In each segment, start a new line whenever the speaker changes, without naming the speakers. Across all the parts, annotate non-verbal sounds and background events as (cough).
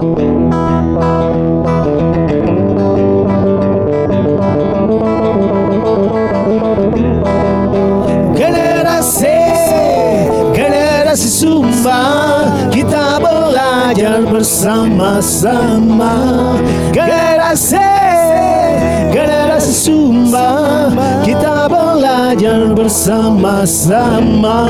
Generasi, generasi Sumba Kita belajar bersama-sama Generasi, generasi Sumba Kita belajar bersama-sama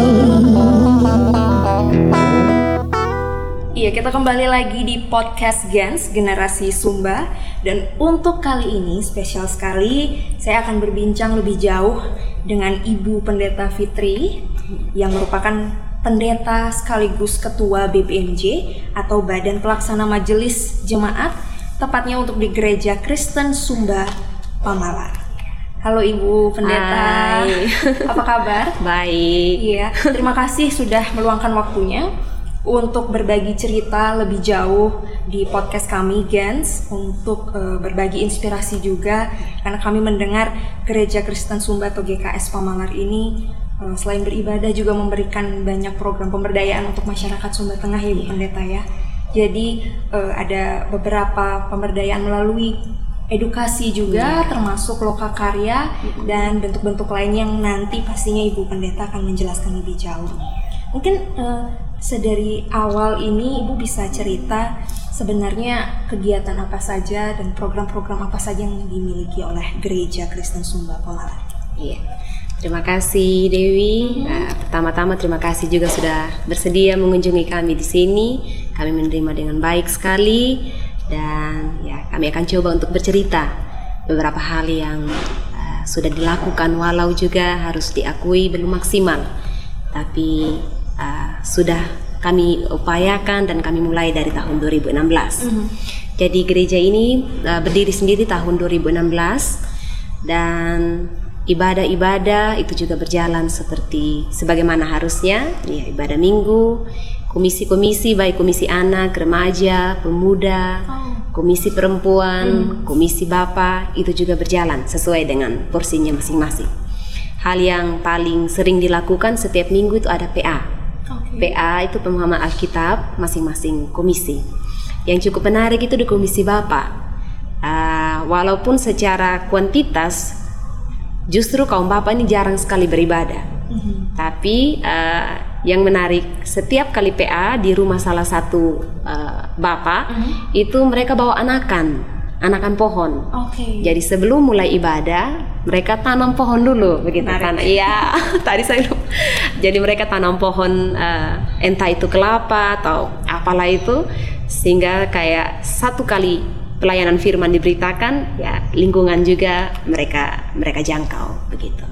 Iya, kita kembali lagi di podcast Gens Generasi Sumba dan untuk kali ini spesial sekali saya akan berbincang lebih jauh dengan Ibu Pendeta Fitri yang merupakan pendeta sekaligus ketua BBMJ atau Badan Pelaksana Majelis Jemaat tepatnya untuk di Gereja Kristen Sumba Pamalar. Halo Ibu Pendeta,
Hai.
apa kabar? (laughs)
Baik.
Iya, terima kasih sudah meluangkan waktunya untuk berbagi cerita lebih jauh di podcast kami Gens untuk eh, berbagi inspirasi juga karena kami mendengar Gereja Kristen Sumba atau GKS Pamalar ini eh, selain beribadah juga memberikan banyak program pemberdayaan untuk masyarakat Sumba Tengah ya Bu Pendeta ya. Jadi eh, ada beberapa pemberdayaan melalui edukasi juga termasuk lokal karya dan bentuk-bentuk lain yang nanti pastinya Ibu Pendeta akan menjelaskan lebih jauh. Mungkin eh, sedari awal ini Ibu bisa cerita sebenarnya kegiatan apa saja dan program-program apa saja yang dimiliki oleh Gereja Kristen Sumba Pemalar.
Iya. Terima kasih Dewi. Nah, pertama-tama terima kasih juga sudah bersedia mengunjungi kami di sini. Kami menerima dengan baik sekali dan ya kami akan coba untuk bercerita beberapa hal yang uh, sudah dilakukan walau juga harus diakui belum maksimal. Tapi uh, sudah kami upayakan dan kami mulai dari tahun 2016. Jadi gereja ini uh, berdiri sendiri tahun 2016 dan ibadah-ibadah itu juga berjalan seperti sebagaimana harusnya, ya ibadah minggu, komisi-komisi baik komisi anak, remaja, pemuda, komisi perempuan, komisi bapak itu juga berjalan sesuai dengan porsinya masing-masing. Hal yang paling sering dilakukan setiap minggu itu ada PA. PA itu pemahaman Alkitab masing-masing komisi. Yang cukup menarik itu di komisi Bapak. Ah, walaupun secara kuantitas justru kaum Bapak ini jarang sekali beribadah. Tapi ah, yang menarik setiap kali PA di rumah salah satu ah, Bapak itu mereka bawa anakan, anakan pohon.
Oke.
Jadi sebelum mulai ibadah, mereka tanam pohon dulu begitu
Menarik.
kan? Iya, (laughs) tadi saya lupa. Jadi mereka tanam pohon eh, entah itu kelapa atau apalah itu sehingga kayak satu kali pelayanan firman diberitakan ya lingkungan juga mereka mereka jangkau begitu.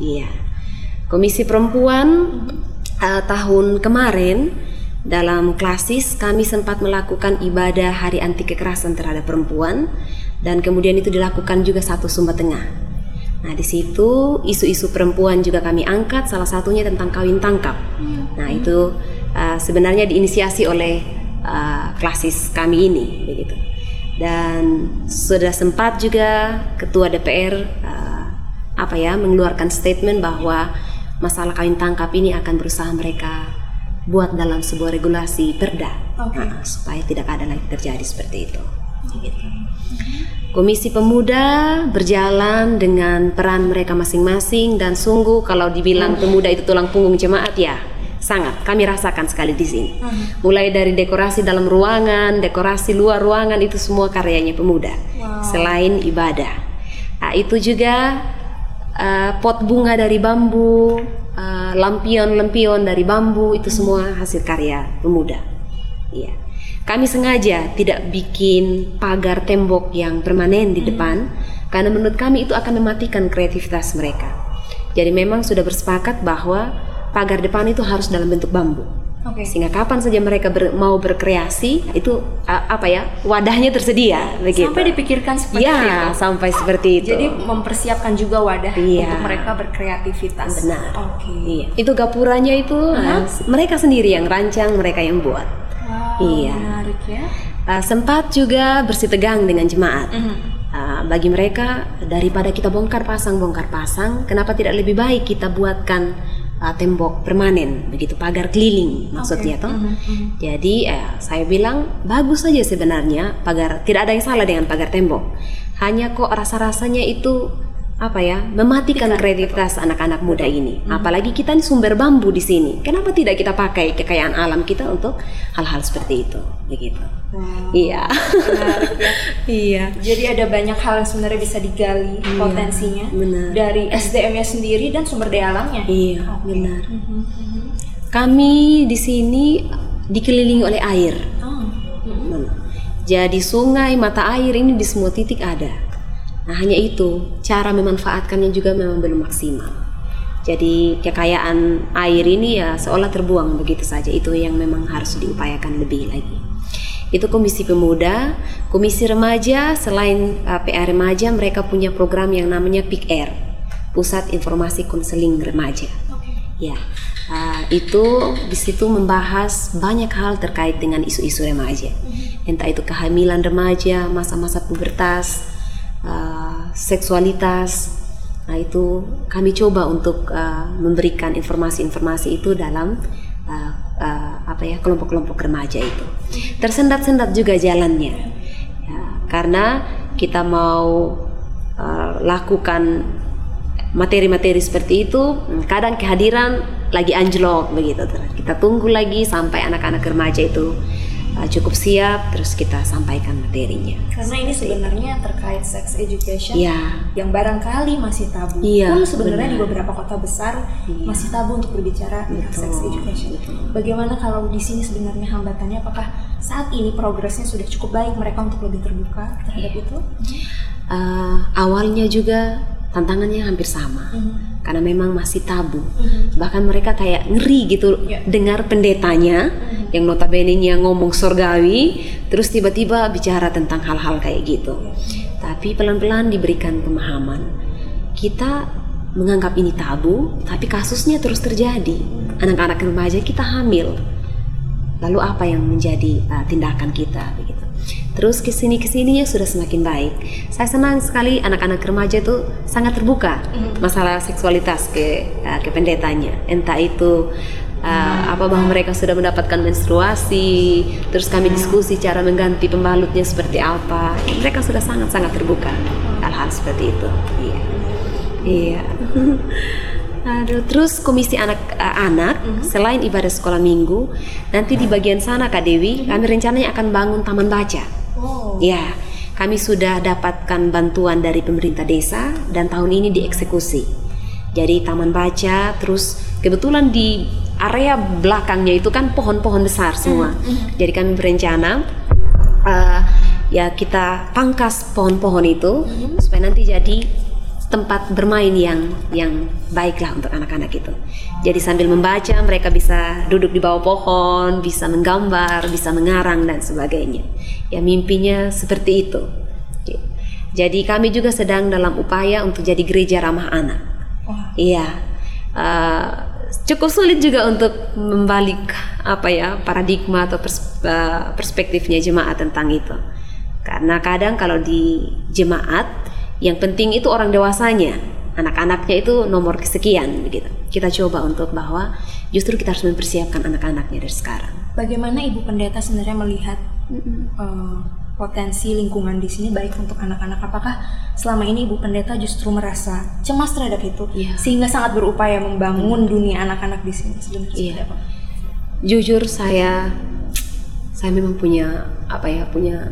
Iya. Komisi perempuan eh, tahun kemarin dalam klasis kami sempat melakukan ibadah hari anti kekerasan terhadap perempuan dan kemudian itu dilakukan juga satu Sumba Tengah. Nah di situ isu-isu perempuan juga kami angkat salah satunya tentang kawin tangkap. Nah itu uh, sebenarnya diinisiasi oleh uh, klasis kami ini begitu. Dan sudah sempat juga ketua DPR uh, apa ya mengeluarkan statement bahwa masalah kawin tangkap ini akan berusaha mereka buat dalam sebuah regulasi perda
Oke.
Nah, supaya tidak ada lagi terjadi seperti itu. Gitu. Komisi Pemuda berjalan dengan peran mereka masing-masing dan sungguh kalau dibilang pemuda itu tulang punggung jemaat ya sangat kami rasakan sekali di sini. Mulai dari dekorasi dalam ruangan, dekorasi luar ruangan itu semua karyanya pemuda. Selain ibadah. Nah, itu juga uh, pot bunga dari bambu, uh, lampion-lampion dari bambu itu semua hasil karya pemuda. Iya. Kami sengaja tidak bikin pagar tembok yang permanen di depan karena menurut kami itu akan mematikan kreativitas mereka. Jadi memang sudah bersepakat bahwa pagar depan itu harus dalam bentuk bambu.
Oke.
Sehingga kapan saja mereka ber- mau berkreasi itu apa ya wadahnya tersedia begitu.
Sampai dipikirkan seperti
Ya,
itu.
sampai seperti itu.
Jadi mempersiapkan juga wadah
Iya.
untuk mereka berkreativitas.
Benar.
Oke.
Iya. Itu gapuranya itu eh, mereka sendiri yang rancang, mereka yang buat.
Wow,
Iya.
menarik ya.
Uh, sempat juga bersih tegang dengan jemaat.
Mhm.
Uh, bagi mereka daripada kita bongkar pasang bongkar pasang, kenapa tidak lebih baik kita buatkan uh, tembok permanen begitu pagar keliling maksudnya
Oke.
toh.
Mhm, mhm.
Jadi eh, saya bilang bagus saja sebenarnya pagar tidak ada yang salah dengan pagar tembok. Hanya kok rasa-rasanya itu apa ya mematikan kreativitas anak-anak muda ini. Apalagi kita ini sumber bambu di sini. Kenapa tidak kita pakai kekayaan alam kita untuk hal-hal seperti itu? Begitu.
Wow,
Iya.
menarik ya. (laughs)
iya.
Jadi ada banyak hal yang sebenarnya bisa digali potensinya
benar.
dari SDM-nya sendiri dan sumber daya alamnya.
Iya,
Oke.
benar.
Mhm, mhm.
Kami di sini dikelilingi oleh air.
Oh, mhm.
Mana? Jadi sungai, mata air ini di semua titik ada. Nah hanya itu, cara memanfaatkannya juga memang belum maksimal. Jadi kekayaan air ini ya seolah terbuang begitu saja. Itu yang memang harus diupayakan lebih lagi. Itu Komisi Pemuda, Komisi Remaja, selain uh, PA Remaja mereka punya program yang namanya PIKR, Pusat Informasi Konseling Remaja.
Oke.
Ya, uh, itu di situ membahas banyak hal terkait dengan isu-isu remaja. Entah itu kehamilan remaja, masa-masa pubertas, uh, seksualitas. Nah, itu kami coba untuk uh, memberikan informasi-informasi itu dalam uh, uh, apa ya kelompok-kelompok remaja itu. Tersendat-sendat juga jalannya. Ya, karena kita mau uh, lakukan materi-materi seperti itu kadang kehadiran lagi anjlok begitu kita tunggu lagi sampai anak-anak remaja itu uh, cukup siap terus kita sampaikan materinya
Karena ini sebenarnya terkait sex education
ya
yang barangkali masih tabu.
Iya,
Pun sebenarnya di
benar.
beberapa kota besar
Iya.
masih tabu untuk berbicara tentang sex education.
betul.
Bagaimana kalau di sini sebenarnya hambatannya apakah saat ini progresnya sudah cukup baik mereka untuk lebih terbuka terhadap itu?
Uh, awalnya juga tantangannya hampir sama
Mhm.
karena memang masih tabu.
Mhm.
bahkan mereka kayak ngeri gitu
Iya.
dengar pendetanya yang notabene-nya ngomong surgawi terus tiba-tiba bicara tentang hal-hal kayak gitu. Tapi pelan-pelan diberikan pemahaman. Kita menganggap ini tabu tapi kasusnya terus terjadi. Anak-anak remaja kita hamil. Lalu apa yang menjadi uh, tindakan kita begitu terus ke sini ke sininya sudah semakin baik. Saya senang sekali anak-anak remaja itu sangat terbuka masalah seksualitas ke uh, ke pendetanya. Entah itu uh, apa bahwa mereka sudah mendapatkan menstruasi terus kami diskusi cara mengganti pembalutnya seperti apa. Mereka sudah sangat sangat terbuka hal-hal seperti itu. Iya. Iya. (laughs) Aduh, terus komisi anak-anak selain ibadah sekolah minggu, nanti di bagian sana Kak Dewi, kami rencananya akan bangun taman baca.
Oh.
Ya, kami sudah dapatkan bantuan dari pemerintah desa dan tahun ini dieksekusi. Jadi taman baca, terus kebetulan di area belakangnya itu kan pohon-pohon besar semua. Jadi kami berencana eh, ya kita pangkas pohon-pohon itu supaya nanti jadi tempat bermain yang yang baiklah untuk anak-anak itu. Jadi sambil membaca mereka bisa duduk di bawah pohon, bisa menggambar, bisa mengarang dan sebagainya. Ya mimpinya seperti itu. Jadi kami juga sedang dalam upaya untuk jadi gereja ramah anak. Iya. Eh, cukup sulit juga untuk membalik apa ya paradigma atau eh, perspektifnya jemaat tentang itu. Karena kadang kalau di jemaat yang penting itu orang dewasanya, anak-anaknya itu nomor kesekian begitu. Kita coba untuk bahwa justru kita harus mempersiapkan anak-anaknya dari sekarang.
Bagaimana Ibu Pendeta sebenarnya melihat eh, potensi lingkungan di sini baik untuk anak-anak? Apakah selama ini Ibu Pendeta justru merasa cemas terhadap itu
Iya.
sehingga sangat berupaya membangun dunia anak-anak di sini sebenarnya
Iya.
apa?
Jujur saya saya memang punya apa ya punya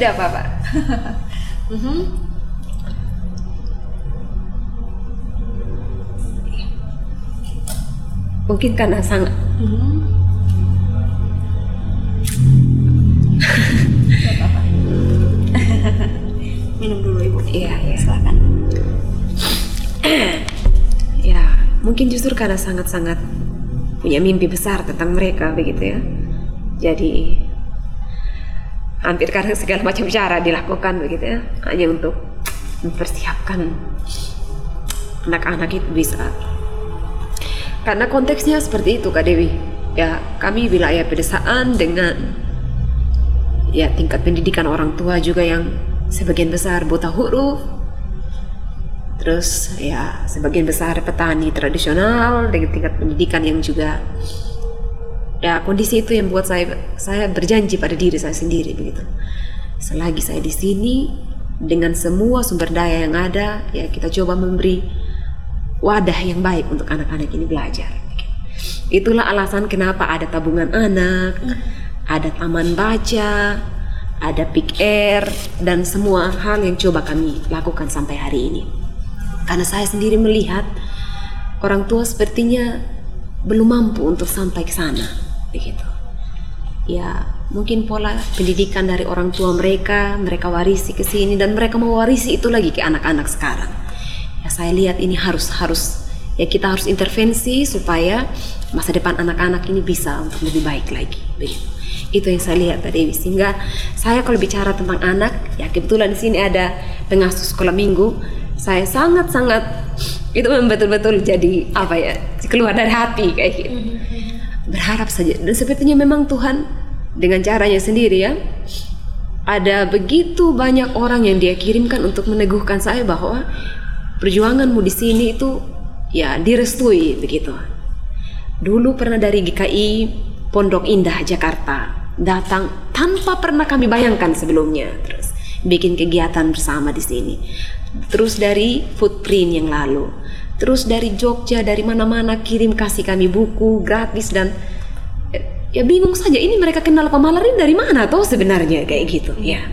Tidak apa-apa. (laughs) Mhm.
mungkin karena sangat.
Tidak apa-apa. Minum dulu Ibu.
Iya, iya.
Silakan. (clears throat)
ya mungkin justru karena sangat-sangat punya mimpi besar tentang mereka begitu ya jadi hampir kadang segala macam cara dilakukan begitu ya. Hanya untuk mempersiapkan anak-anak itu bisa. Karena konteksnya seperti itu Kak Dewi. Ya kami wilayah pedesaan dengan ya tingkat pendidikan orang tua juga yang sebagian besar buta huruf. Terus ya sebagian besar petani tradisional dengan tingkat pendidikan yang juga ya kondisi itu yang buat saya saya berjanji pada diri saya sendiri begitu. Selagi saya di sini dengan semua sumber daya yang ada ya kita coba memberi wadah yang baik untuk anak-anak ini belajar. Itulah alasan kenapa ada tabungan anak, ada taman baca, ada pick air dan semua hal yang coba kami lakukan sampai hari ini. Karena saya sendiri melihat orang tua sepertinya belum mampu untuk sampai ke sana, begitu. Ya, mungkin pola pendidikan dari orang tua mereka, mereka warisi ke sini dan mereka mau warisi itu lagi ke anak-anak sekarang. Ya, saya lihat ini harus harus ya kita harus intervensi supaya masa depan anak-anak ini bisa untuk lebih baik lagi, begitu. Itu yang saya lihat tadi sehingga saya kalau bicara tentang anak, ya kebetulan di sini ada pengasuh sekolah minggu saya sangat-sangat itu betul-betul jadi apa ya keluar dari hati kayak gitu berharap saja. Dan sepertinya memang Tuhan dengan caranya sendiri ya ada begitu banyak orang yang dia kirimkan untuk meneguhkan saya bahwa perjuanganmu di sini itu ya direstui begitu. Dulu pernah dari GKI Pondok Indah Jakarta datang tanpa pernah kami bayangkan sebelumnya. Terus bikin kegiatan bersama di sini. Terus dari footprint yang lalu, terus dari Jogja dari mana-mana kirim kasih kami buku gratis dan ya bingung saja ini mereka kenal pemalar ini dari mana toh sebenarnya kayak gitu ya.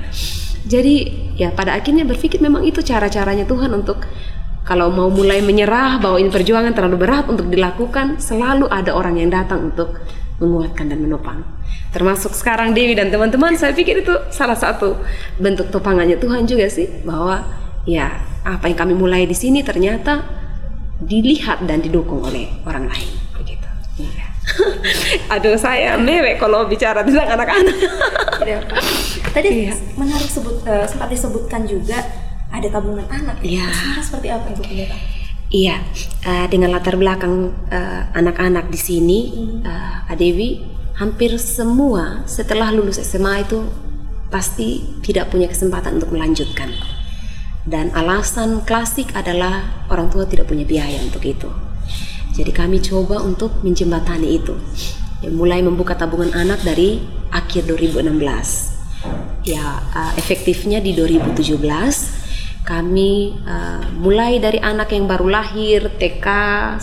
Jadi ya pada akhirnya berpikir memang itu cara-caranya Tuhan untuk kalau mau mulai menyerah bahwa ini perjuangan terlalu berat untuk dilakukan, selalu ada orang yang datang untuk menguatkan dan menopang. Termasuk sekarang Dewi dan teman-teman, saya pikir itu salah satu bentuk topangannya Tuhan juga sih bahwa ya apa yang kami mulai di sini ternyata dilihat dan didukung oleh orang lain begitu. Ya. (laughs) Aduh saya mewek kalau bicara tentang anak-anak.
Iya, Tadi iya. menarik sebut uh, sempat disebutkan juga ada tabungan anak.
Iya.
Sebenarnya seperti apa Ibu Pendeta?
Iya, uh, dengan latar belakang uh, anak-anak di sini, hmm. uh, Adewi hampir semua setelah lulus SMA itu pasti tidak punya kesempatan untuk melanjutkan dan alasan klasik adalah orang tua tidak punya biaya untuk itu. Jadi kami coba untuk menjembatani itu. Ya, mulai membuka tabungan anak dari akhir 2016. Ya, uh, efektifnya di 2017 kami uh, mulai dari anak yang baru lahir TK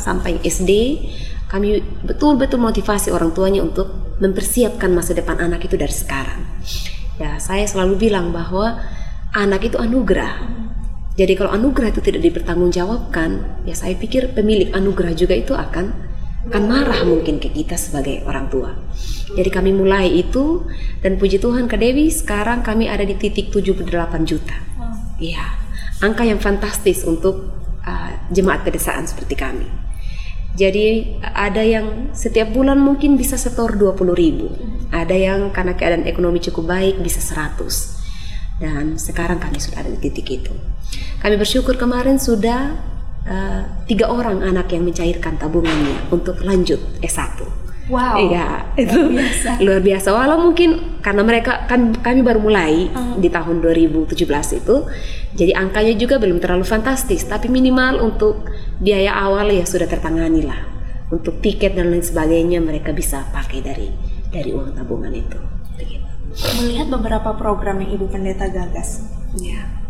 sampai SD kami betul-betul motivasi orang tuanya untuk mempersiapkan masa depan anak itu dari sekarang. Ya, saya selalu bilang bahwa anak itu anugerah jadi kalau anugerah itu tidak dipertanggungjawabkan, ya saya pikir pemilik anugerah juga itu akan akan marah mungkin ke kita sebagai orang tua. Jadi kami mulai itu dan puji Tuhan ke Dewi sekarang kami ada di titik 78 juta. Iya, angka yang fantastis untuk uh, jemaat pedesaan seperti kami. Jadi ada yang setiap bulan mungkin bisa setor 20 ribu. Ada yang karena keadaan ekonomi cukup baik bisa 100 dan sekarang kami sudah ada di titik itu. Kami bersyukur kemarin sudah uh, tiga orang anak yang mencairkan tabungannya untuk lanjut S1.
Wow.
Iya, itu luar biasa. luar biasa. Walau mungkin karena mereka kan kami baru mulai uh. di tahun 2017 itu, jadi angkanya juga belum terlalu fantastis, tapi minimal untuk biaya awal ya sudah tertangani lah. Untuk tiket dan lain sebagainya mereka bisa pakai dari dari uang tabungan itu
melihat beberapa program yang ibu pendeta gagas ya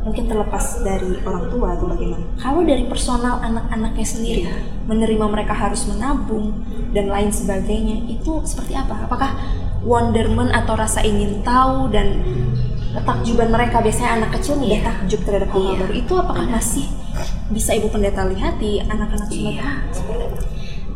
mungkin terlepas dari orang tua atau bagaimana kalau dari personal anak-anaknya sendiri ya. menerima mereka harus menabung dan lain sebagainya itu seperti apa apakah wonderment atau rasa ingin tahu dan ketakjuban mereka biasanya anak kecil mudah ya. takjub terhadap hal ya. baru itu apakah masih bisa ibu pendeta lihat di anak-anak
ya.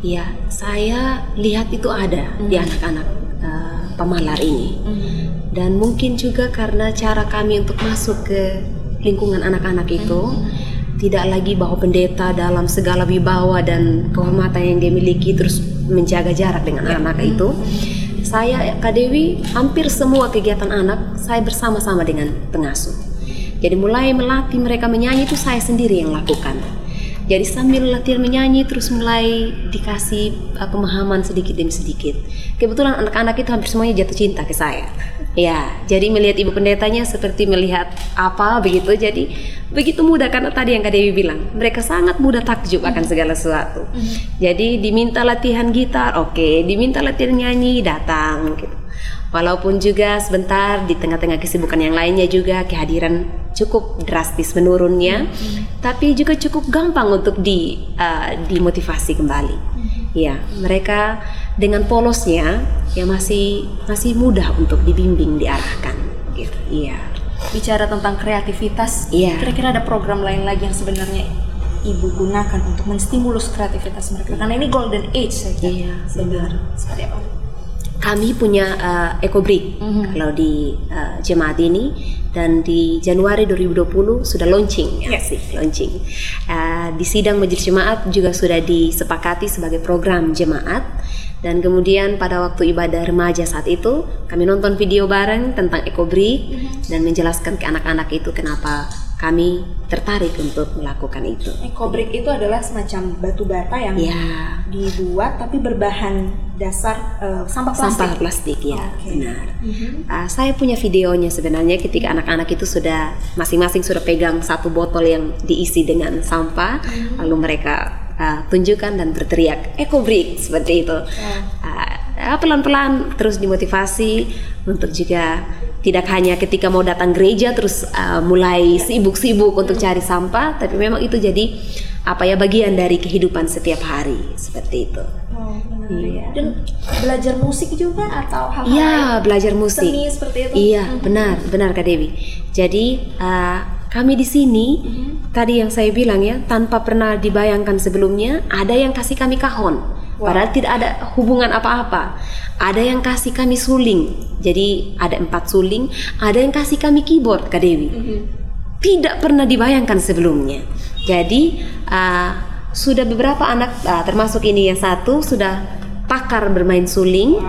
Iya, saya lihat itu ada hmm. di anak-anak uh, pemalar ini. Hmm. Dan mungkin juga karena cara kami untuk masuk ke lingkungan anak-anak itu hmm. tidak lagi bahwa pendeta dalam segala wibawa dan kehormatan yang dia miliki terus menjaga jarak dengan ya. anak itu. Saya Kak Dewi hampir semua kegiatan anak saya bersama-sama dengan pengasuh. Jadi mulai melatih mereka menyanyi itu saya sendiri yang lakukan jadi sambil latihan menyanyi terus mulai dikasih uh, pemahaman sedikit demi sedikit. Kebetulan anak-anak itu hampir semuanya jatuh cinta ke saya. Ya, jadi melihat ibu pendetanya seperti melihat apa begitu. Jadi begitu mudah karena tadi yang Kak Dewi bilang, mereka sangat mudah takjub akan segala sesuatu. Jadi diminta latihan gitar, oke, diminta latihan nyanyi, datang gitu. Walaupun juga sebentar di tengah-tengah kesibukan yang lainnya juga kehadiran cukup drastis menurunnya, tapi juga cukup gampang untuk di uh, dimotivasi kembali. Ya, mereka dengan polosnya ya masih masih mudah untuk dibimbing, diarahkan gitu. Iya.
Bicara tentang kreativitas,
Iya.
kira-kira ada program lain lagi yang sebenarnya ibu gunakan untuk menstimulus kreativitas mereka karena ini golden age saja.
Iya,
sebenarnya. Seperti apa?
Kami punya uh, EcoBrick kalau di uh, jemaat ini. Dan di Januari 2020 sudah launching. Ya
Yes.
sih launching. Uh, di sidang majelis jemaat juga sudah disepakati sebagai program jemaat dan kemudian pada waktu ibadah remaja saat itu kami nonton video bareng tentang EcoBrick dan menjelaskan ke anak-anak itu kenapa kami tertarik untuk melakukan itu.
Ekobrik itu adalah semacam batu bata yang
Ya,
dibuat tapi berbahan dasar eh, sampah plastik.
sampah plastik ya
Oke.
benar.
Mhm.
Uh, saya punya videonya sebenarnya ketika anak-anak itu sudah masing-masing sudah pegang satu botol yang diisi dengan sampah, lalu mereka uh, tunjukkan dan berteriak ekobrik seperti itu. Uh, ya, pelan-pelan terus dimotivasi untuk juga tidak hanya ketika mau datang gereja terus uh, mulai sibuk-sibuk untuk cari sampah, tapi memang itu jadi apa ya bagian dari kehidupan setiap hari seperti itu.
Oh.
Iya.
Dan belajar musik juga atau hal-hal
Iya, belajar musik.
Seni seperti itu?
Iya, benar, benar Kak Dewi. Jadi uh, kami di sini tadi yang saya bilang ya, tanpa pernah dibayangkan sebelumnya, ada yang kasih kami kahon. Padahal tidak ada hubungan apa-apa. Ada yang kasih kami suling. Jadi ada empat suling. Ada yang kasih kami keyboard Kak Dewi. Tidak pernah dibayangkan sebelumnya. Jadi uh, sudah beberapa anak, uh, termasuk ini yang satu sudah pakar bermain suling.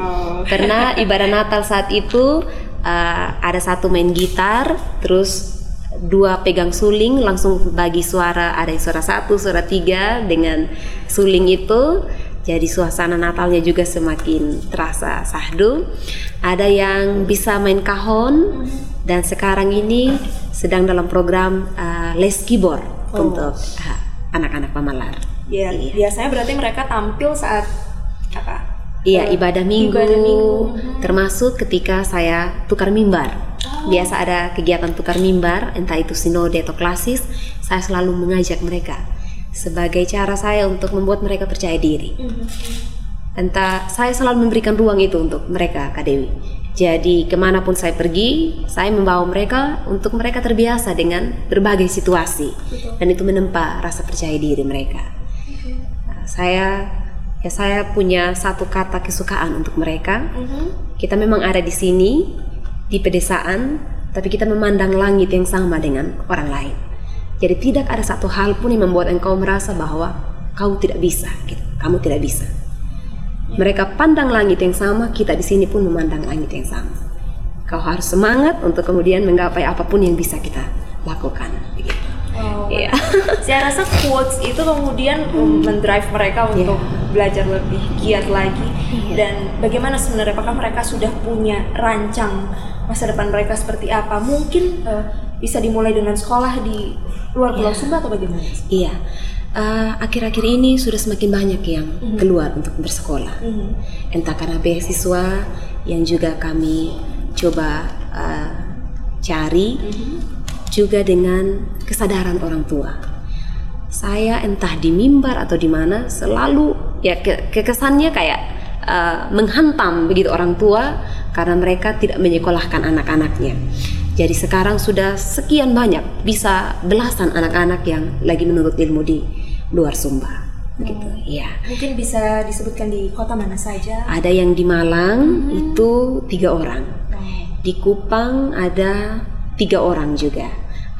Karena (laughs) ibadah Natal saat itu uh, ada satu main gitar, terus dua pegang suling langsung bagi suara ada yang suara satu suara tiga dengan suling itu jadi suasana Natalnya juga semakin terasa sahdu ada yang bisa main kahon dan sekarang ini sedang dalam program uh, les keyboard
Oh.
untuk uh, anak-anak pamalar
Ya,
Iya.
biasanya berarti mereka tampil saat apa?
Iya
Eh,
ibadah minggu,
Ibadah minggu.
Termasuk ketika saya tukar mimbar. Biasa ada kegiatan tukar mimbar, entah itu sinode atau klasis, saya selalu mengajak mereka sebagai cara saya untuk membuat mereka percaya diri. Entah saya selalu memberikan ruang itu untuk mereka, Kak Dewi. Jadi ke mana pun saya pergi, saya membawa mereka untuk mereka terbiasa dengan berbagai situasi dan itu menempa rasa percaya diri mereka. Nah, saya ya saya punya satu kata kesukaan untuk mereka. Kita memang ada di sini di pedesaan, tapi kita memandang langit yang sama dengan orang lain. Jadi tidak ada satu hal pun yang membuat engkau merasa bahwa kau tidak bisa, gitu. Kamu tidak bisa. Mereka pandang langit yang sama, kita di sini pun memandang langit yang sama. Kau harus semangat untuk kemudian menggapai apa pun yang bisa kita lakukan. Begitu. Iya.
Saya rasa quotes itu kemudian um, mendrive mereka untuk belajar lebih giat lagi.
Iya.
Dan bagaimana sebenarnya apakah mereka sudah punya rancang masa depan mereka seperti apa? Mungkin eh, bisa dimulai dengan sekolah di luar Pulau Sumba atau bagaimana?
Iya. Eh, akhir-akhir ini sudah semakin banyak yang keluar untuk bersekolah.
Mhm.
Entah karena beasiswa yang juga kami coba eh, cari, juga dengan kesadaran orang tua. Saya entah di mimbar atau di mana selalu ya ke- kekesannya kayak eh, menghantam begitu orang tua karena mereka tidak menyekolahkan anak-anaknya. Jadi sekarang sudah sekian banyak, bisa belasan anak-anak yang lagi menuntut ilmu di luar Sumba. Begitu, ya.
Mungkin bisa disebutkan di kota mana saja.
Ada yang di Malang itu tiga orang.
Oh.
Di Kupang ada tiga orang juga.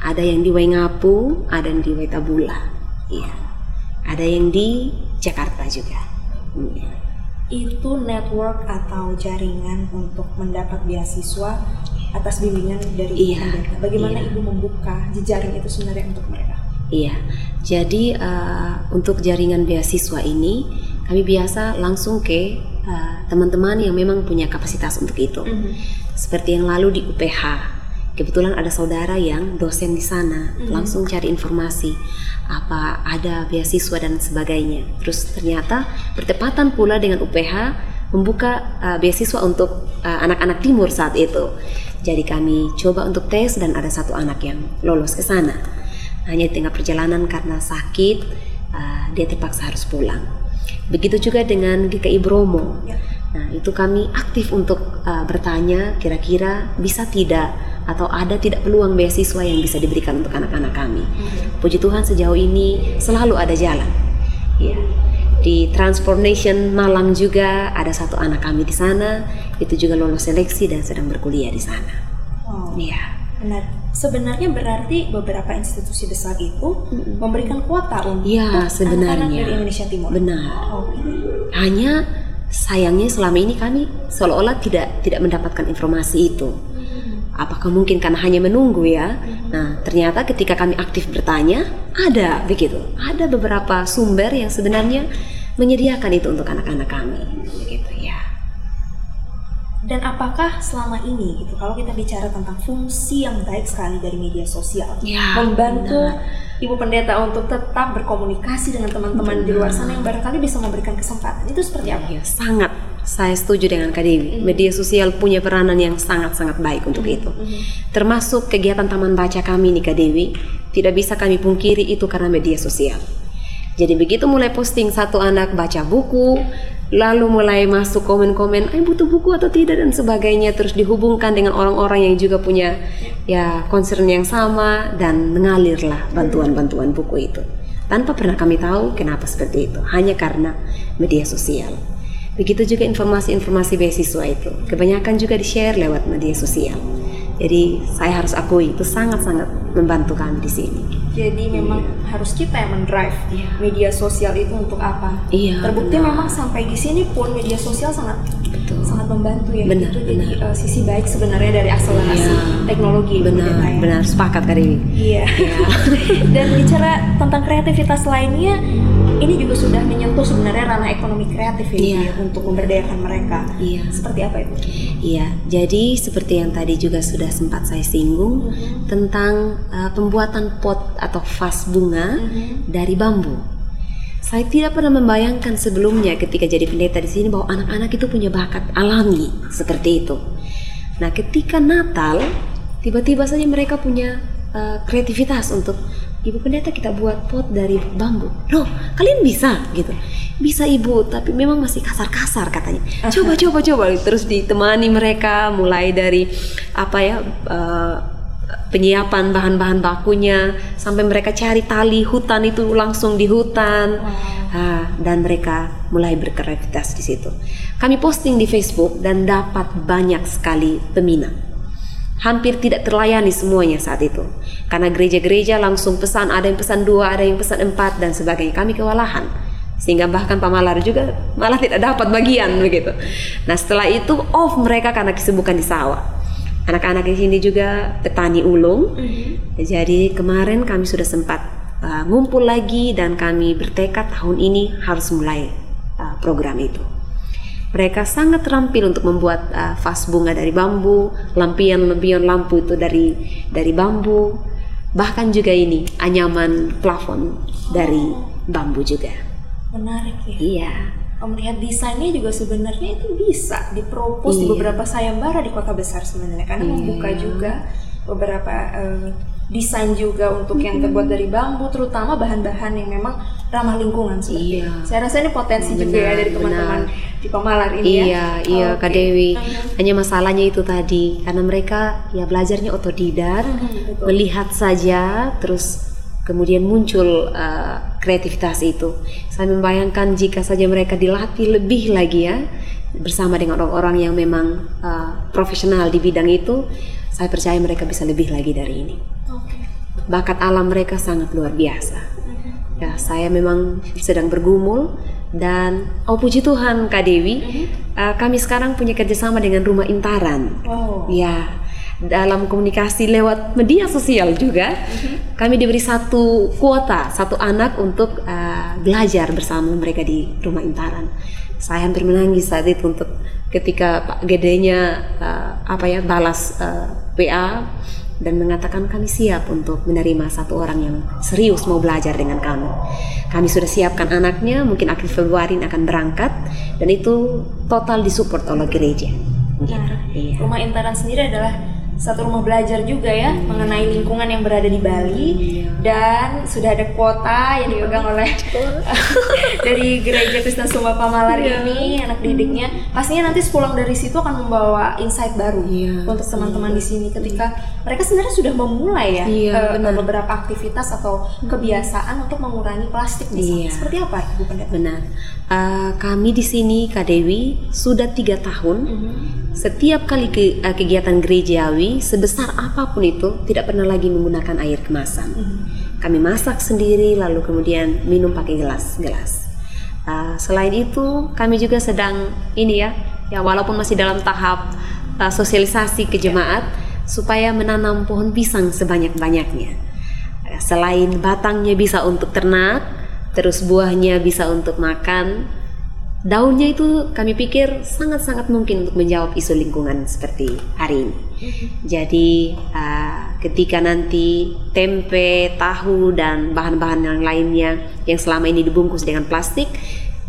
Ada yang di Waingapu, ada yang di Wetabula. Iya. Ada yang di Jakarta juga. Iya.
Itu network atau jaringan untuk mendapat beasiswa atas bimbingan dari
Iya.
Bagaimana
iya.
Ibu membuka jejaring itu sebenarnya untuk mereka?
Iya. Jadi eh, untuk jaringan beasiswa ini kami biasa langsung ke eh, teman-teman yang memang punya kapasitas untuk itu. Seperti yang lalu di UPH, kebetulan ada saudara yang dosen di sana, langsung cari informasi apa ada beasiswa dan sebagainya. Terus ternyata bertepatan pula dengan UPH membuka uh, beasiswa untuk uh, anak-anak timur saat itu. Jadi kami coba untuk tes dan ada satu anak yang lolos ke sana. Hanya di tengah perjalanan karena sakit, uh, dia terpaksa harus pulang. Begitu juga dengan GKI Bromo.
Ya.
Nah, itu kami aktif untuk uh, bertanya kira-kira bisa tidak atau ada tidak peluang beasiswa yang bisa diberikan untuk anak-anak kami. Puji Tuhan sejauh ini selalu ada jalan. Ya. Di Transformation Malang juga ada satu anak kami di sana, itu juga lolos seleksi dan sedang berkuliah di sana.
Oh,
Iya.
benar. Sebenarnya berarti beberapa institusi besar itu memberikan kuota untuk anak-anak
sebenarnya.
dari Indonesia Timur.
Benar.
Oke.
Hanya sayangnya selama ini kami seolah-olah tidak tidak mendapatkan informasi itu. Apakah mungkin karena hanya menunggu ya? Nah, ternyata ketika kami aktif bertanya, ada begitu. Ada beberapa sumber yang sebenarnya menyediakan itu untuk anak-anak kami. Begitu ya.
Dan apakah selama ini gitu kalau kita bicara tentang fungsi yang baik sekali dari media sosial
Ya,
membantu ibu pendeta untuk tetap berkomunikasi dengan teman-teman di luar sana yang barangkali bisa memberikan kesempatan itu seperti apa?
Ya, sangat saya setuju dengan Kak Dewi. Media sosial punya peranan yang sangat-sangat baik untuk itu. Termasuk kegiatan taman baca kami nih Kak Dewi, tidak bisa kami pungkiri itu karena media sosial. Jadi begitu mulai posting satu anak baca buku, lalu mulai masuk komen-komen, "Eh butuh buku atau tidak?" dan sebagainya, terus dihubungkan dengan orang-orang yang juga punya ya concern yang sama dan mengalirlah bantuan-bantuan buku itu. Tanpa pernah kami tahu kenapa seperti itu, hanya karena media sosial. Begitu juga informasi-informasi beasiswa itu, kebanyakan juga di-share lewat media sosial. Jadi saya harus akui itu sangat-sangat membantu kami di sini.
Jadi memang harus kita yang mendrive
Iya.
media sosial itu untuk apa?
Iya,
Terbukti
benar.
memang sampai di sini pun media sosial sangat. Sangat membantu ya.
Benar,
itu jadi uh, sisi baik sebenarnya dari akselerasi
Iya.
teknologi
Benar,
ya.
benar sepakat Dewi.
Iya. (laughs) Dan bicara tentang kreativitas lainnya, ini juga sudah menyentuh sebenarnya ranah ekonomi kreatif ya, ya, untuk memberdayakan mereka.
Iya.
Seperti apa itu?
Iya, jadi seperti yang tadi juga sudah sempat saya singgung tentang uh, pembuatan pot atau vas bunga dari bambu. Saya tidak pernah membayangkan sebelumnya ketika jadi pendeta di sini bahwa anak-anak itu punya bakat alami seperti itu. Nah, ketika Natal, tiba-tiba saja mereka punya uh, kreativitas untuk ibu pendeta kita buat pot dari bambu. Loh, kalian bisa gitu. Bisa ibu, tapi memang masih kasar-kasar katanya. (laughs) Coba, coba, coba. Terus ditemani mereka mulai dari apa ya uh, penyiapan bahan-bahan bakunya sampai mereka cari tali hutan itu langsung di hutan. Ah, dan mereka mulai berkreativitas di situ. Kami posting di Facebook dan dapat banyak sekali peminat. Hampir tidak terlayani semuanya saat itu. Karena gereja-gereja langsung pesan, ada yang pesan dua, ada yang pesan empat, dan sebagainya. Kami kewalahan. Sehingga bahkan Pak Malar juga malah tidak dapat bagian begitu. Nah setelah itu off mereka karena kesibukan di sawah. Anak-anak di sini juga petani ulung. Jadi kemarin kami sudah sempat uh, ngumpul lagi dan kami bertekad tahun ini harus mulai uh, program itu. Mereka sangat terampil untuk membuat uh, vas bunga dari bambu, lampion-lampion lampu itu dari dari bambu, bahkan juga ini anyaman plafon dari bambu juga.
Menarik ya.
Iya,
Melihat desainnya juga sebenarnya itu bisa dipropos di
Iya.
beberapa sayembara di kota besar sebenarnya karena membuka juga beberapa eh, desain juga untuk yang terbuat dari bambu terutama bahan-bahan yang memang ramah lingkungan seperti
Iya.
itu. Saya rasa ini potensi juga ya
Benar,
dari teman-teman di Pemalar ini ya.
iya, iya Kak. Dewi.
Mhm.
Hanya masalahnya itu tadi karena mereka ya belajarnya otodidak,
Mhm, betul.
melihat saja terus kemudian muncul uh, kreativitas itu. Saya membayangkan jika saja mereka dilatih lebih lagi ya bersama dengan orang-orang yang memang uh, profesional di bidang itu, saya percaya mereka bisa lebih lagi dari ini. Bakat alam mereka sangat luar biasa. Ya, saya memang sedang bergumul dan oh puji Tuhan Kak Dewi, uh, kami sekarang punya kerjasama dengan Rumah Intaran.
Oh.
Ya, dalam komunikasi lewat media sosial juga, kami diberi satu kuota, satu anak untuk uh, belajar bersama mereka di Rumah Intaran. Saya hampir menangis saat itu untuk ketika Pak Gedenya uh, apa ya balas uh, WA dan mengatakan kami siap untuk menerima satu orang yang serius mau belajar dengan kami. Kami sudah siapkan anaknya, mungkin akhir Februari akan berangkat dan itu total disupport oleh gereja.
Nah, iya. Rumah Intaran sendiri adalah satu rumah belajar juga ya hmm. mengenai lingkungan yang berada di Bali hmm. dan sudah ada kuota yang dipegang oleh (laughs) dari Gereja Kristen Sumba Pamalar yeah. ini anak didiknya pastinya nanti sepulang dari situ akan membawa insight baru yeah. untuk teman-teman di sini ketika mereka sebenarnya sudah memulai ya yeah, uh, beberapa aktivitas atau hmm. kebiasaan untuk mengurangi plastik misalnya yeah. seperti apa Ibu Pendeta?
Benar uh, kami di sini Kak Dewi sudah tiga tahun mm -hmm. setiap kali ke, uh, kegiatan gerejawi sebesar apa pun itu tidak pernah lagi menggunakan air kemasan. Mm. Kami masak sendiri lalu kemudian minum pakai gelas-gelas. Uh, selain itu kami juga sedang ini ya, ya walaupun masih dalam tahap uh, sosialisasi ke jemaat yeah. supaya menanam pohon pisang sebanyak-banyaknya. Uh, selain batangnya bisa untuk ternak, terus buahnya bisa untuk makan, daunnya itu kami pikir sangat-sangat mungkin untuk menjawab isu lingkungan seperti hari ini. Mm-hmm. Jadi uh, ketika nanti tempe, tahu dan bahan-bahan yang lainnya yang selama ini dibungkus dengan plastik,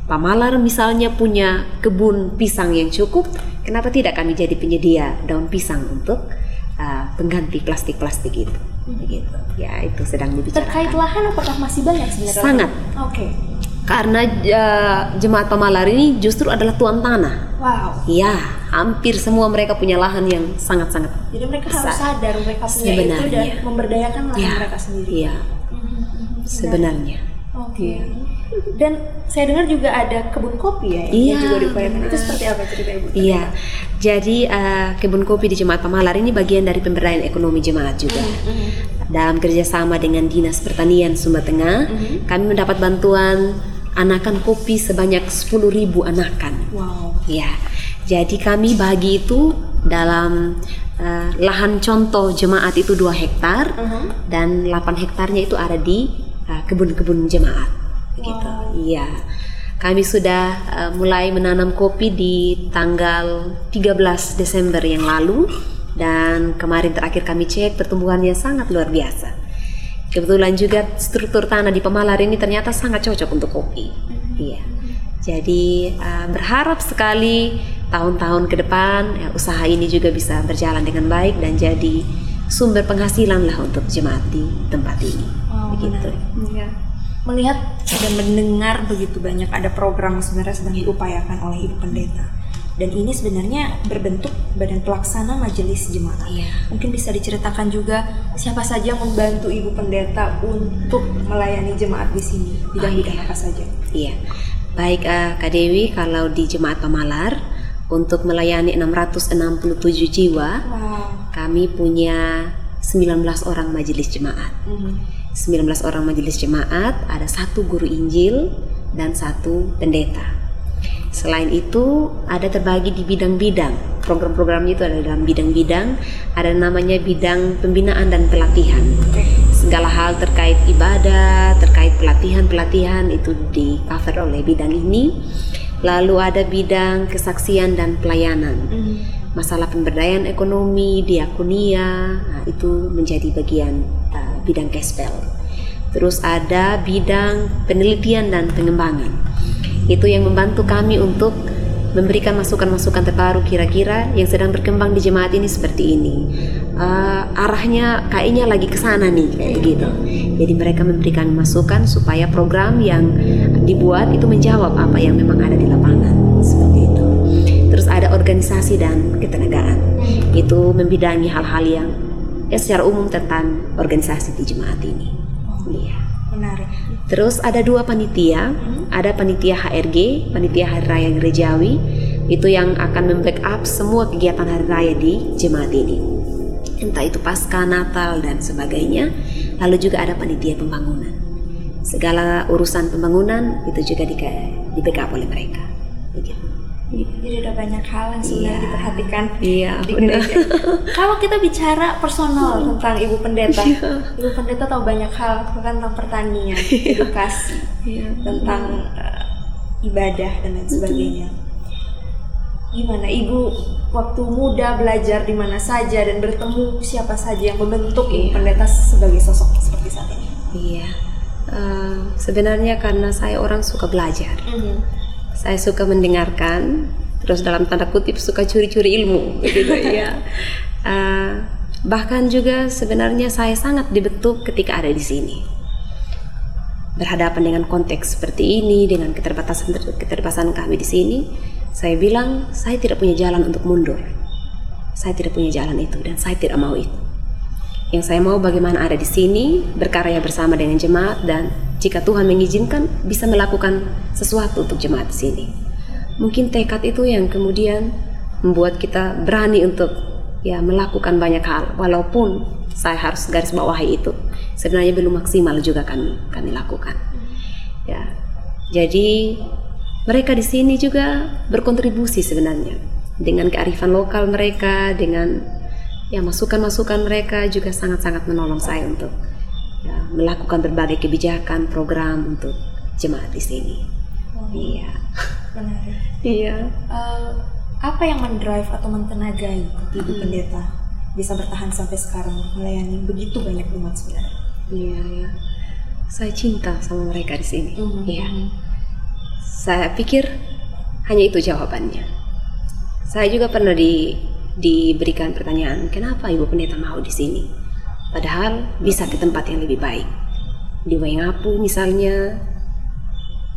Pamalar misalnya punya kebun pisang yang cukup, kenapa tidak kami jadi penyedia daun pisang untuk uh, pengganti plastik-plastik itu? Mm-hmm. Begitu. Ya itu sedang dibicarakan.
Terkait lahan apakah masih banyak sebenarnya?
Sangat.
Oke. Okay
karena uh, jemaat pemalar ini justru adalah tuan tanah.
Wow.
Iya, hampir semua mereka punya lahan yang sangat-sangat.
Jadi mereka besar. harus sadar mereka punya Sebenarnya. itu dan memberdayakan lahan ya. mereka sendiri.
Iya. Mm-hmm. Sebenarnya.
Oke. Okay. Dan saya dengar juga ada kebun kopi ya
iya,
yang juga diupayakan. Itu seperti apa cerita Ibu?
Iya. Jadi uh, kebun kopi di Jemaat Pemalar ini bagian dari pemberdayaan ekonomi jemaat juga. Mm -hmm. Dalam kerjasama dengan Dinas Pertanian Sumba Tengah, mm -hmm. kami mendapat bantuan anakan kopi sebanyak 10.000 anakan.
Wow.
Ya. Jadi kami bagi itu dalam uh, lahan contoh jemaat itu 2 hektar uh -huh. dan 8 hektarnya itu ada di uh, kebun-kebun jemaat. Gitu. Iya. Kami sudah uh, mulai menanam kopi di tanggal 13 Desember yang lalu dan kemarin terakhir kami cek pertumbuhannya sangat luar biasa. Kebetulan juga struktur tanah di Pemalar ini ternyata sangat cocok untuk kopi. Iya. Jadi uh, berharap sekali tahun-tahun ke depan ya, usaha ini juga bisa berjalan dengan baik dan jadi sumber penghasilan lah untuk jemaat di tempat ini.
Oh, begitu. Ya. Melihat dan mendengar begitu banyak ada program sebenarnya sedang diupayakan oleh Ibu Pendeta dan ini sebenarnya berbentuk badan pelaksana majelis jemaat.
Iya.
Mungkin bisa diceritakan juga siapa saja yang membantu ibu pendeta untuk melayani jemaat di sini bidang-bidang oh, iya. apa saja?
Iya, baik uh, Kak Dewi kalau di jemaat Pemalar untuk melayani 667 jiwa, wow. kami punya 19 orang majelis jemaat. Mm -hmm. 19 orang majelis jemaat, ada satu guru Injil dan satu pendeta. Selain itu ada terbagi di bidang-bidang. Program-programnya itu ada dalam bidang-bidang, ada namanya bidang pembinaan dan pelatihan. Segala hal terkait ibadah, terkait pelatihan-pelatihan itu di cover oleh bidang ini. Lalu ada bidang kesaksian dan pelayanan. Masalah pemberdayaan ekonomi, diakonia, nah, itu menjadi bagian uh, bidang kespel. Terus ada bidang penelitian dan pengembangan itu yang membantu kami untuk memberikan masukan-masukan terbaru kira-kira yang sedang berkembang di jemaat ini seperti ini. Uh, arahnya kayaknya lagi ke sana nih kayak gitu. Jadi mereka memberikan masukan supaya program yang dibuat itu menjawab apa yang memang ada di lapangan seperti itu. Terus ada organisasi dan ketenagaan. Itu membidangi hal-hal yang ya secara umum tentang organisasi di jemaat ini.
Menarik.
Terus ada dua panitia, ada panitia HRG, panitia Hari Raya Gerejawi, itu yang akan membackup semua kegiatan Hari Raya di jemaat ini. Entah itu pasca Natal dan sebagainya. Lalu juga ada panitia pembangunan. Segala urusan pembangunan itu juga di, di backup oleh mereka.
Jadi ada banyak hal yang sebenarnya yeah. diperhatikan
yeah,
di gereja. Kalau kita bicara personal tentang ibu pendeta, yeah. ibu pendeta tahu banyak hal tentang pertanian, yeah. edukasi, yeah. tentang uh, ibadah dan lain sebagainya. gimana ibu waktu muda belajar di mana saja dan bertemu siapa saja yang membentuk ibu
Iya.
pendeta sebagai sosok seperti saat ini?
Iya. Eh, sebenarnya karena saya orang suka belajar.
Mhm.
Saya suka mendengarkan, terus dalam tanda kutip suka curi-curi ilmu, begitu (laughs) ya. Eh, bahkan juga sebenarnya saya sangat dibentuk ketika ada di sini. Berhadapan dengan konteks seperti ini, dengan keterbatasan keterbatasan kami di sini, saya bilang saya tidak punya jalan untuk mundur. Saya tidak punya jalan itu dan saya tidak mau itu. Yang saya mau bagaimana ada di sini, berkarya bersama dengan jemaat dan jika Tuhan mengizinkan bisa melakukan sesuatu untuk jemaat di sini. Mungkin tekad itu yang kemudian membuat kita berani untuk ya melakukan banyak hal walaupun saya harus garis bawahi itu. Sebenarnya belum maksimal juga kami kami lakukan. Ya. Jadi mereka di sini juga berkontribusi sebenarnya dengan kearifan lokal mereka, dengan ya masukan-masukan mereka juga sangat-sangat menolong saya untuk ya, melakukan berbagai kebijakan program untuk jemaat di sini. Iya,
Menarik. (laughs)
iya.
Eh, apa yang mendrive atau mentenagai ibu
Hmm.
pendeta bisa bertahan sampai sekarang melayani begitu banyak umat sebenarnya?
Iya, iya. Saya cinta sama mereka di sini.
Mhm.
Iya. Saya pikir hanya itu jawabannya. Saya juga pernah di diberikan pertanyaan, kenapa ibu pendeta mau di sini? Padahal bisa ke tempat yang lebih baik. Di Waingapu misalnya,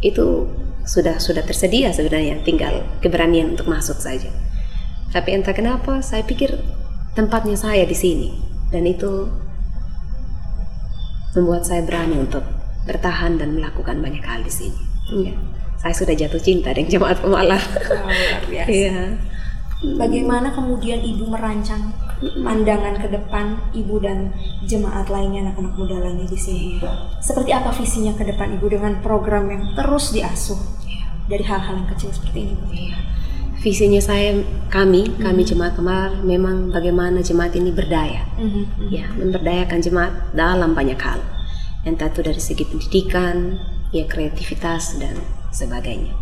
itu sudah sudah tersedia sebenarnya, tinggal keberanian untuk masuk saja. Tapi entah kenapa, saya pikir tempatnya saya di sini, dan itu membuat saya berani untuk bertahan dan melakukan banyak hal di sini. Iya. Saya sudah jatuh cinta dengan jemaat pemalar.
Wow, luar biasa.
Iya.
Bagaimana kemudian ibu merancang pandangan ke depan ibu dan jemaat lainnya anak-anak muda lainnya di sini? Seperti apa visinya ke depan ibu dengan program yang terus diasuh dari hal-hal yang kecil seperti ini? Bu?
Iya. Visinya saya, kami, kami jemaat pemalar, memang bagaimana jemaat ini berdaya.
Mhm.
Ya, memberdayakan jemaat dalam banyak hal. Entah itu dari segi pendidikan, ya kreativitas dan sebagainya.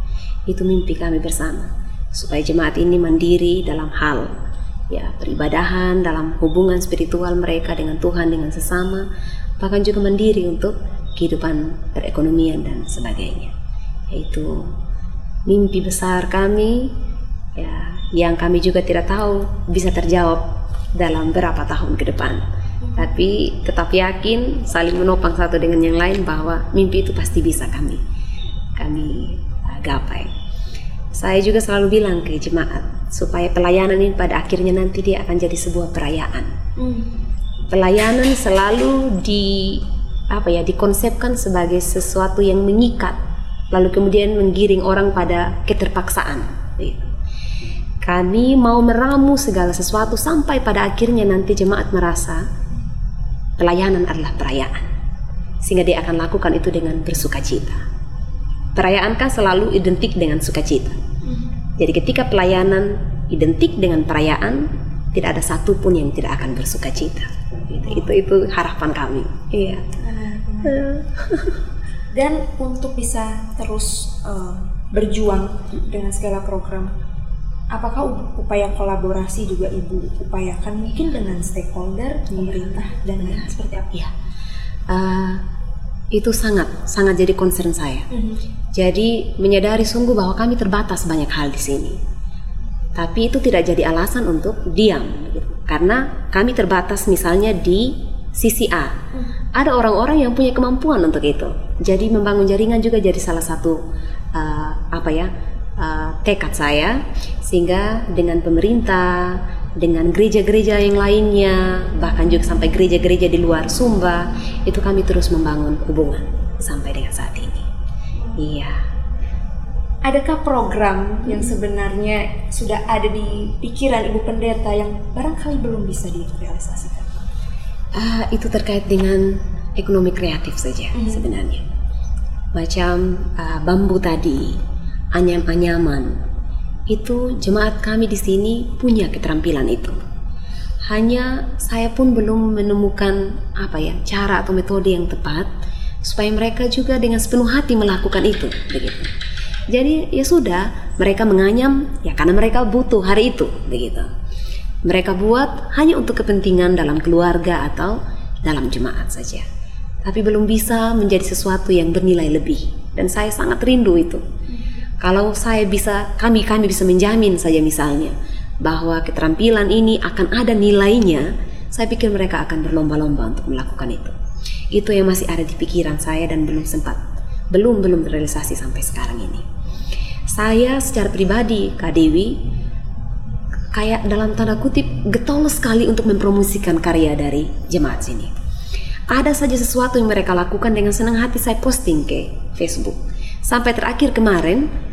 Itu mimpi kami bersama. Supaya jemaat ini mandiri dalam hal ya peribadahan, dalam hubungan spiritual mereka dengan Tuhan, dengan sesama, bahkan juga mandiri untuk kehidupan perekonomian dan sebagainya. Yaitu mimpi besar kami ya yang kami juga tidak tahu bisa terjawab dalam berapa tahun ke depan. Tapi tetap yakin saling menopang satu dengan yang lain bahwa mimpi itu pasti bisa kami kami gapai. Saya juga selalu bilang ke jemaat supaya pelayanan ini pada akhirnya nanti dia akan jadi sebuah perayaan.
Hmm.
Pelayanan selalu di apa ya dikonsepkan sebagai sesuatu yang mengikat lalu kemudian menggiring orang pada keterpaksaan. Gitu. Kami mau meramu segala sesuatu sampai pada akhirnya nanti jemaat merasa pelayanan adalah perayaan. Sehingga dia akan lakukan itu dengan bersuka cita. Perayaan kan selalu identik dengan sukacita. Jadi ketika pelayanan identik dengan perayaan, tidak ada satupun yang tidak akan bersuka cita. Gitu. Itu itu harapan kami. Iya.
Dan untuk bisa terus eh, berjuang dengan segala program, apakah upaya kolaborasi juga ibu upayakan mungkin dengan stakeholder, pemerintah dan lain seperti apa?
Iya. Eh, itu sangat sangat jadi concern saya. Jadi menyadari sungguh bahwa kami terbatas banyak hal di sini. Tapi itu tidak jadi alasan untuk diam, gitu. karena kami terbatas misalnya di sisi A. Ada orang-orang yang punya kemampuan untuk itu. Jadi membangun jaringan juga jadi salah satu uh, apa ya uh, tekad saya, sehingga dengan pemerintah, dengan gereja-gereja yang lainnya, bahkan juga sampai gereja-gereja di luar Sumba, itu kami terus membangun hubungan sampai dengan saat ini. Iya.
Adakah program yang sebenarnya sudah ada di pikiran ibu pendeta yang barangkali belum bisa direalisasikan?
Ah, itu terkait dengan ekonomi kreatif saja sebenarnya. Macam ah, bambu tadi, anyam-anyaman, itu jemaat kami di sini punya keterampilan itu. Hanya saya pun belum menemukan apa ya cara atau metode yang tepat supaya mereka juga dengan sepenuh hati melakukan itu, begitu. Jadi ya sudah, mereka menganyam ya karena mereka butuh hari itu begitu. Mereka buat hanya untuk kepentingan dalam keluarga atau dalam jemaat saja. Tapi belum bisa menjadi sesuatu yang bernilai lebih. Dan saya sangat rindu itu. Kalau saya bisa, kami kami bisa menjamin saja misalnya bahwa keterampilan ini akan ada nilainya, saya pikir mereka akan berlomba-lomba untuk melakukan itu. Itu yang masih ada di pikiran saya dan belum sempat, belum belum terrealisasi sampai sekarang ini. Saya secara pribadi, Kak Dewi, kayak dalam tanda kutip getol sekali untuk mempromosikan karya dari jemaat sini. Ada saja sesuatu yang mereka lakukan dengan senang hati saya posting ke Facebook. Sampai terakhir kemarin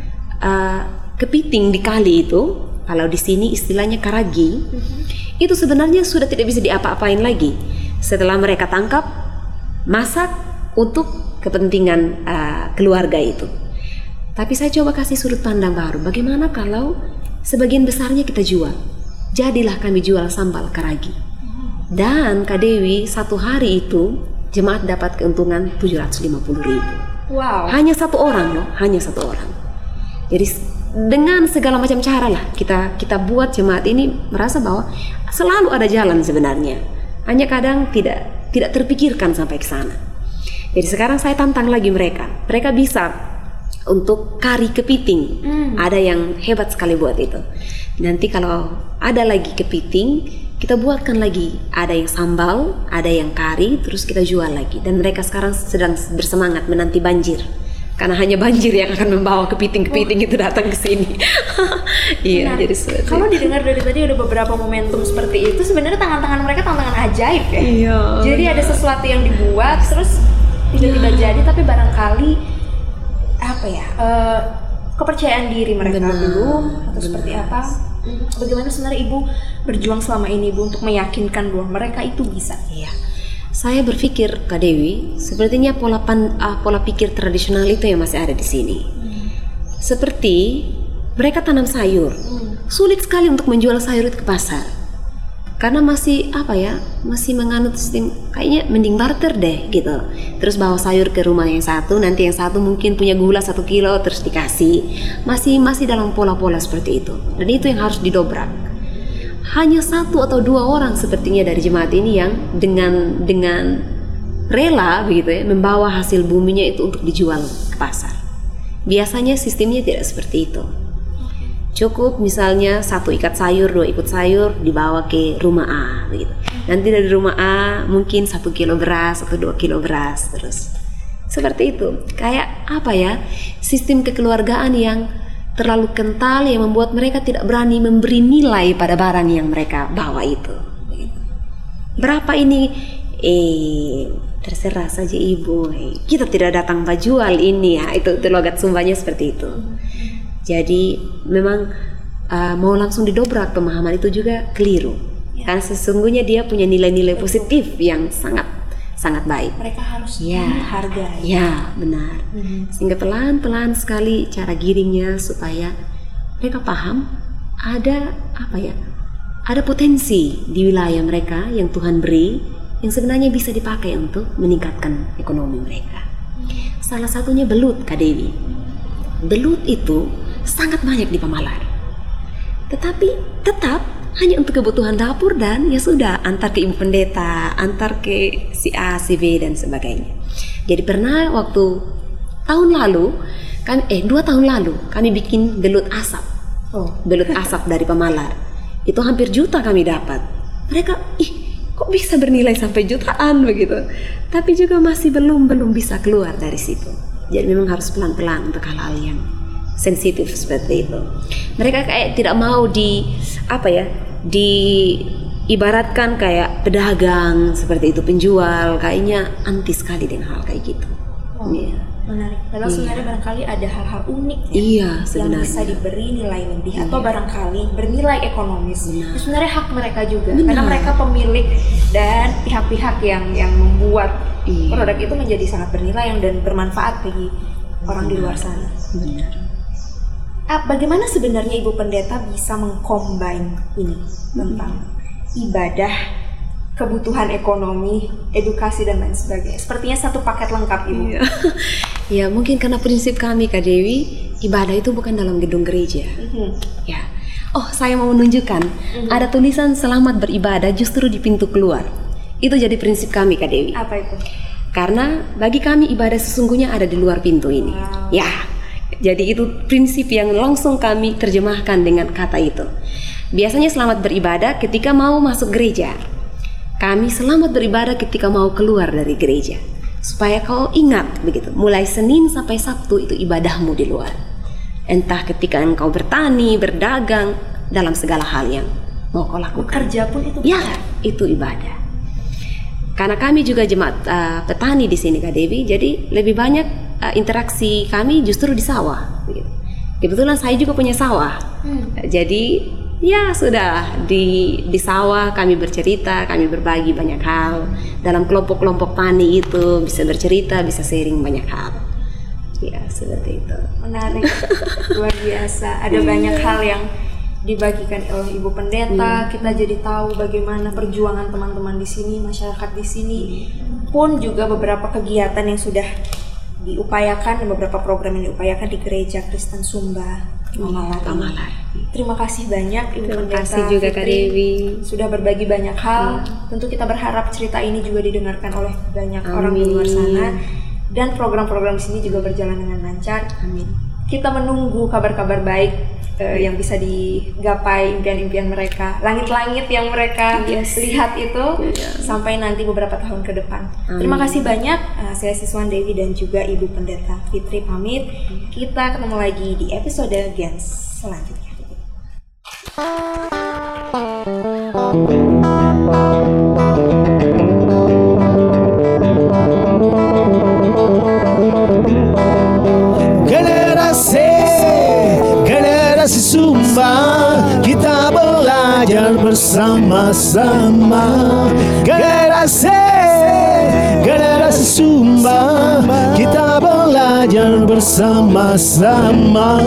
uh, kepiting di kali itu kalau di sini istilahnya karagi, mm-hmm. itu sebenarnya sudah tidak bisa diapa-apain lagi. Setelah mereka tangkap, masak untuk kepentingan uh, keluarga itu. Tapi saya coba kasih sudut pandang baru. Bagaimana kalau sebagian besarnya kita jual? Jadilah kami jual sambal karagi. Dan Kak Dewi satu hari itu jemaat dapat keuntungan 750 ribu.
Wow.
Hanya satu orang loh, hanya satu orang. Jadi dengan segala macam cara lah kita kita buat jemaat ini merasa bahwa selalu ada jalan sebenarnya. Hanya kadang tidak tidak terpikirkan sampai ke sana. Jadi sekarang saya tantang lagi mereka. Mereka bisa untuk kari kepiting. Hmm. Ada yang hebat sekali buat itu. Nanti kalau ada lagi kepiting, kita buatkan lagi. Ada yang sambal, ada yang kari, terus kita jual lagi. Dan mereka sekarang sedang bersemangat menanti banjir karena hanya banjir yang akan membawa kepiting-kepiting oh. itu datang ke sini. (laughs)
iya, nah, jadi kalau didengar dari tadi ada beberapa momentum seperti itu, sebenarnya tangan-tangan mereka tangan-tangan ajaib ya. Iya. Jadi ada sesuatu yang dibuat terus tiba-tiba iya. jadi, tapi barangkali apa ya? Uh, kepercayaan diri mereka benar, belum atau benar. seperti apa? Bagaimana sebenarnya ibu berjuang selama ini ibu untuk meyakinkan bahwa mereka itu bisa?
Iya saya berpikir Kak Dewi, sepertinya pola pan, uh, pola pikir tradisional itu yang masih ada di sini. Hmm. Seperti mereka tanam sayur, hmm. sulit sekali untuk menjual sayur itu ke pasar. Karena masih apa ya, masih menganut sistem kayaknya mending barter deh gitu. Terus bawa sayur ke rumah yang satu, nanti yang satu mungkin punya gula satu kilo terus dikasih. Masih masih dalam pola-pola seperti itu. Dan itu yang harus didobrak hanya satu atau dua orang sepertinya dari jemaat ini yang dengan dengan rela begitu ya membawa hasil buminya itu untuk dijual ke pasar. Biasanya sistemnya tidak seperti itu. Cukup misalnya satu ikat sayur, dua ikut sayur dibawa ke rumah A begitu. Nanti dari rumah A mungkin satu kilo beras atau dua kilo beras terus. Seperti itu. Kayak apa ya? Sistem kekeluargaan yang terlalu kental yang membuat mereka tidak berani memberi nilai pada barang yang mereka bawa itu. Berapa ini? Eh, terserah saja ibu. Eh, kita tidak datang jual ini ya. Itu, itu logat sumbanya seperti itu. Jadi memang uh, mau langsung didobrak pemahaman itu juga keliru. Ya. Karena sesungguhnya dia punya nilai-nilai positif yang sangat sangat baik.
Mereka harus ya, harga.
Ya, benar. Hmm. Sehingga pelan-pelan sekali cara giringnya supaya mereka paham ada apa ya? Ada potensi di wilayah mereka yang Tuhan beri yang sebenarnya bisa dipakai untuk meningkatkan ekonomi mereka. Salah satunya belut, Kak Dewi. Belut itu sangat banyak di Pemalar. Tetapi tetap hanya untuk kebutuhan dapur dan ya sudah antar ke ibu pendeta, antar ke si A, si B dan sebagainya. Jadi pernah waktu tahun lalu kan eh dua tahun lalu kami bikin belut asap. Oh, belut asap dari pemalar. Itu hampir juta kami dapat. Mereka ih kok bisa bernilai sampai jutaan begitu. Tapi juga masih belum belum bisa keluar dari situ. Jadi memang harus pelan-pelan untuk hal-hal yang sensitif seperti itu. Mereka kayak tidak mau di apa ya di ibaratkan kayak pedagang seperti itu penjual kayaknya anti sekali dengan hal kayak gitu.
Oh, iya. Menarik. Padahal iya. sebenarnya barangkali ada hal-hal unik ya,
iya,
yang bisa diberi nilai lebih iya. atau barangkali bernilai ekonomis. Benar. sebenarnya hak mereka juga Benar. karena mereka pemilik dan pihak-pihak yang yang membuat iya. produk itu menjadi sangat bernilai dan bermanfaat bagi Benar. orang di luar sana.
Benar
bagaimana sebenarnya ibu pendeta bisa mengcombine ini tentang ibadah, kebutuhan ekonomi, edukasi dan lain sebagainya. Sepertinya satu paket lengkap ibu.
Iya. (laughs) ya mungkin karena prinsip kami Kak Dewi ibadah itu bukan dalam gedung gereja.
Mhm.
Ya. Oh, saya mau menunjukkan ada tulisan selamat beribadah justru di pintu keluar. Itu jadi prinsip kami Kak Dewi.
Apa itu?
Karena bagi kami ibadah sesungguhnya ada di luar pintu ini.
Wow.
Ya. Jadi itu prinsip yang langsung kami terjemahkan dengan kata itu. Biasanya selamat beribadah ketika mau masuk gereja. Kami selamat beribadah ketika mau keluar dari gereja. Supaya kau ingat begitu, mulai Senin sampai Sabtu itu ibadahmu di luar. Entah ketika engkau bertani, berdagang, dalam segala hal yang mau kau lakukan.
Kerja pun itu
Ya,
benar.
itu ibadah. Karena kami juga jemaat uh, petani di sini Kak Dewi, jadi lebih banyak uh, interaksi kami justru di sawah. begitu. Kebetulan saya juga punya sawah,
Hmm.
jadi ya sudah di di sawah kami bercerita, kami berbagi banyak hal. Dalam kelompok-kelompok tani itu bisa bercerita, bisa sharing banyak hal. Ya seperti itu.
Menarik, luar biasa. Ada banyak hal yang dibagikan oleh Ibu Pendeta. Kita jadi tahu bagaimana perjuangan teman-teman di sini, masyarakat di sini, pun juga beberapa kegiatan yang sudah diupayakan dan beberapa program yang diupayakan di Gereja Kristen Sumba Mamalar.
Mamalar.
Terima kasih banyak Ibu
Terima
Pendeta
kasih juga Kak. Dewi.
sudah berbagi banyak hal. Tentu kita berharap cerita ini juga didengarkan oleh banyak orang di luar
Amin.
sana dan program-program di sini juga berjalan dengan lancar.
Amin.
Kita menunggu kabar-kabar baik eh, yang bisa digapai impian-impian mereka, langit-langit yang mereka
Yes.
lihat itu
Iya.
sampai nanti beberapa tahun ke depan.
Amin.
Terima kasih banyak eh, saya Siswan Dewi dan juga Ibu Pendeta Fitri pamit. Kita ketemu lagi di episode Gens selanjutnya.
Bersama-sama. Generasi, generasi Sumba. Kita belajar bersama-sama